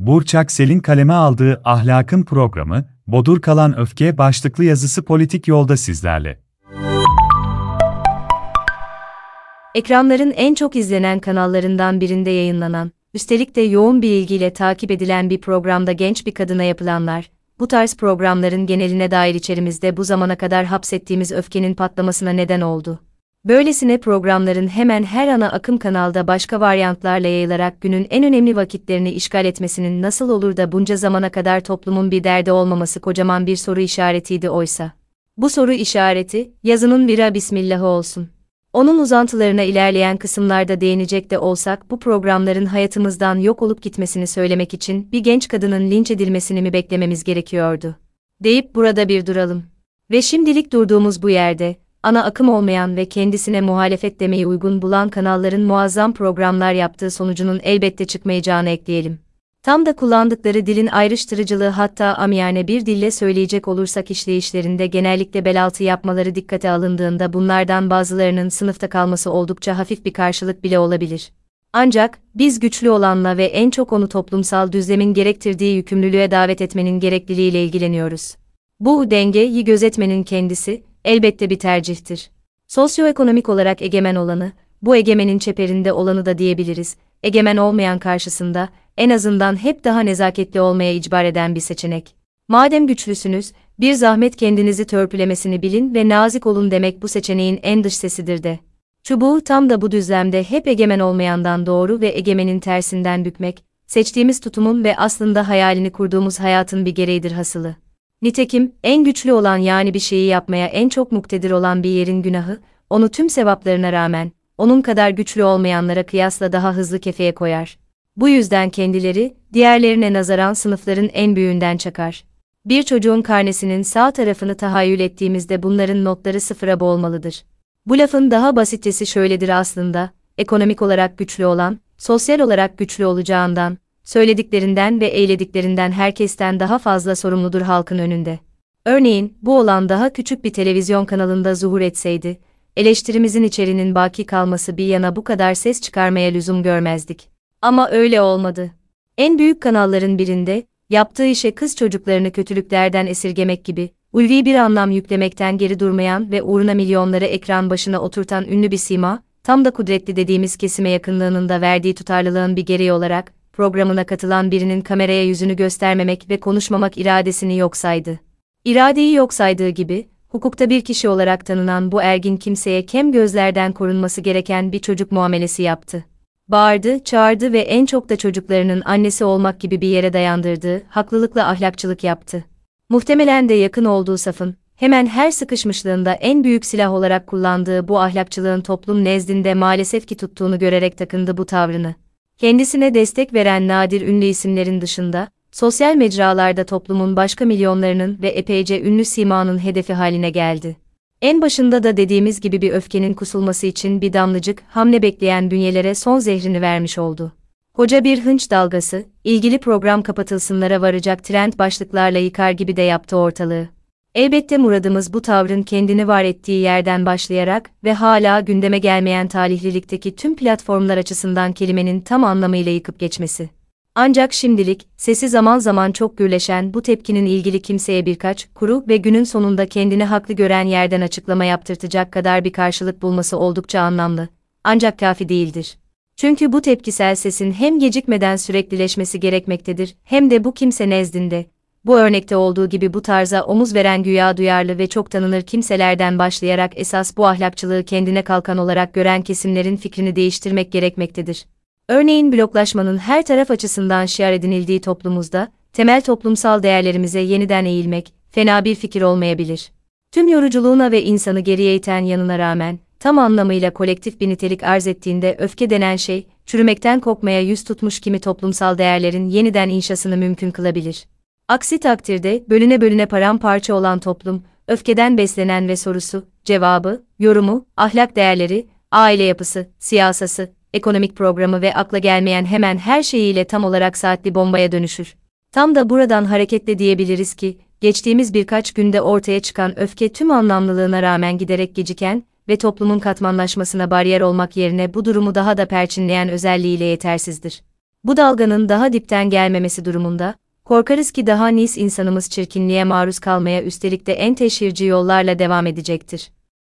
Burçak Selin kaleme aldığı Ahlakın programı, Bodur Kalan Öfke başlıklı yazısı politik yolda sizlerle. Ekranların en çok izlenen kanallarından birinde yayınlanan, üstelik de yoğun bir ilgiyle takip edilen bir programda genç bir kadına yapılanlar, bu tarz programların geneline dair içerimizde bu zamana kadar hapsettiğimiz öfkenin patlamasına neden oldu. Böylesine programların hemen her ana akım kanalda başka varyantlarla yayılarak günün en önemli vakitlerini işgal etmesinin nasıl olur da bunca zamana kadar toplumun bir derdi olmaması kocaman bir soru işaretiydi oysa. Bu soru işareti, yazının vira bismillahı olsun. Onun uzantılarına ilerleyen kısımlarda değinecek de olsak bu programların hayatımızdan yok olup gitmesini söylemek için bir genç kadının linç edilmesini mi beklememiz gerekiyordu? Deyip burada bir duralım. Ve şimdilik durduğumuz bu yerde, ana akım olmayan ve kendisine muhalefet demeyi uygun bulan kanalların muazzam programlar yaptığı sonucunun elbette çıkmayacağını ekleyelim. Tam da kullandıkları dilin ayrıştırıcılığı hatta amiyane bir dille söyleyecek olursak işleyişlerinde genellikle belaltı yapmaları dikkate alındığında bunlardan bazılarının sınıfta kalması oldukça hafif bir karşılık bile olabilir. Ancak, biz güçlü olanla ve en çok onu toplumsal düzlemin gerektirdiği yükümlülüğe davet etmenin gerekliliğiyle ilgileniyoruz. Bu dengeyi gözetmenin kendisi, elbette bir tercihtir. Sosyoekonomik olarak egemen olanı, bu egemenin çeperinde olanı da diyebiliriz, egemen olmayan karşısında, en azından hep daha nezaketli olmaya icbar eden bir seçenek. Madem güçlüsünüz, bir zahmet kendinizi törpülemesini bilin ve nazik olun demek bu seçeneğin en dış sesidir de. Çubuğu tam da bu düzlemde hep egemen olmayandan doğru ve egemenin tersinden bükmek, seçtiğimiz tutumun ve aslında hayalini kurduğumuz hayatın bir gereğidir hasılı. Nitekim, en güçlü olan yani bir şeyi yapmaya en çok muktedir olan bir yerin günahı, onu tüm sevaplarına rağmen, onun kadar güçlü olmayanlara kıyasla daha hızlı kefeye koyar. Bu yüzden kendileri, diğerlerine nazaran sınıfların en büyüğünden çakar. Bir çocuğun karnesinin sağ tarafını tahayyül ettiğimizde bunların notları sıfıra boğulmalıdır. Bu lafın daha basitçesi şöyledir aslında, ekonomik olarak güçlü olan, sosyal olarak güçlü olacağından, söylediklerinden ve eylediklerinden herkesten daha fazla sorumludur halkın önünde. Örneğin, bu olan daha küçük bir televizyon kanalında zuhur etseydi, eleştirimizin içerinin baki kalması bir yana bu kadar ses çıkarmaya lüzum görmezdik. Ama öyle olmadı. En büyük kanalların birinde, yaptığı işe kız çocuklarını kötülüklerden esirgemek gibi, ulvi bir anlam yüklemekten geri durmayan ve uğruna milyonları ekran başına oturtan ünlü bir sima, tam da kudretli dediğimiz kesime yakınlığının da verdiği tutarlılığın bir gereği olarak, programına katılan birinin kameraya yüzünü göstermemek ve konuşmamak iradesini yok saydı. İradeyi yok saydığı gibi, hukukta bir kişi olarak tanınan bu ergin kimseye kem gözlerden korunması gereken bir çocuk muamelesi yaptı. Bağırdı, çağırdı ve en çok da çocuklarının annesi olmak gibi bir yere dayandırdığı, haklılıkla ahlakçılık yaptı. Muhtemelen de yakın olduğu safın, hemen her sıkışmışlığında en büyük silah olarak kullandığı bu ahlakçılığın toplum nezdinde maalesef ki tuttuğunu görerek takındı bu tavrını. Kendisine destek veren nadir ünlü isimlerin dışında, sosyal mecralarda toplumun başka milyonlarının ve epeyce ünlü simanın hedefi haline geldi. En başında da dediğimiz gibi bir öfkenin kusulması için bir damlacık hamle bekleyen bünyelere son zehrini vermiş oldu. Koca bir hınç dalgası, ilgili program kapatılsınlara varacak trend başlıklarla yıkar gibi de yaptı ortalığı. Elbette muradımız bu tavrın kendini var ettiği yerden başlayarak ve hala gündeme gelmeyen talihlilikteki tüm platformlar açısından kelimenin tam anlamıyla yıkıp geçmesi. Ancak şimdilik, sesi zaman zaman çok gürleşen bu tepkinin ilgili kimseye birkaç, kuru ve günün sonunda kendini haklı gören yerden açıklama yaptırtacak kadar bir karşılık bulması oldukça anlamlı. Ancak kafi değildir. Çünkü bu tepkisel sesin hem gecikmeden süreklileşmesi gerekmektedir, hem de bu kimse nezdinde, bu örnekte olduğu gibi bu tarza omuz veren güya duyarlı ve çok tanınır kimselerden başlayarak esas bu ahlakçılığı kendine kalkan olarak gören kesimlerin fikrini değiştirmek gerekmektedir. Örneğin bloklaşmanın her taraf açısından şiar edinildiği toplumumuzda, temel toplumsal değerlerimize yeniden eğilmek, fena bir fikir olmayabilir. Tüm yoruculuğuna ve insanı geriye iten yanına rağmen, tam anlamıyla kolektif bir nitelik arz ettiğinde öfke denen şey, çürümekten kopmaya yüz tutmuş kimi toplumsal değerlerin yeniden inşasını mümkün kılabilir. Aksi takdirde, bölüne bölüne paramparça olan toplum, öfkeden beslenen ve sorusu, cevabı, yorumu, ahlak değerleri, aile yapısı, siyasası, ekonomik programı ve akla gelmeyen hemen her şeyiyle tam olarak saatli bombaya dönüşür. Tam da buradan hareketle diyebiliriz ki, geçtiğimiz birkaç günde ortaya çıkan öfke tüm anlamlılığına rağmen giderek geciken ve toplumun katmanlaşmasına bariyer olmak yerine bu durumu daha da perçinleyen özelliğiyle yetersizdir. Bu dalganın daha dipten gelmemesi durumunda, korkarız ki daha nis insanımız çirkinliğe maruz kalmaya üstelik de en teşhirci yollarla devam edecektir.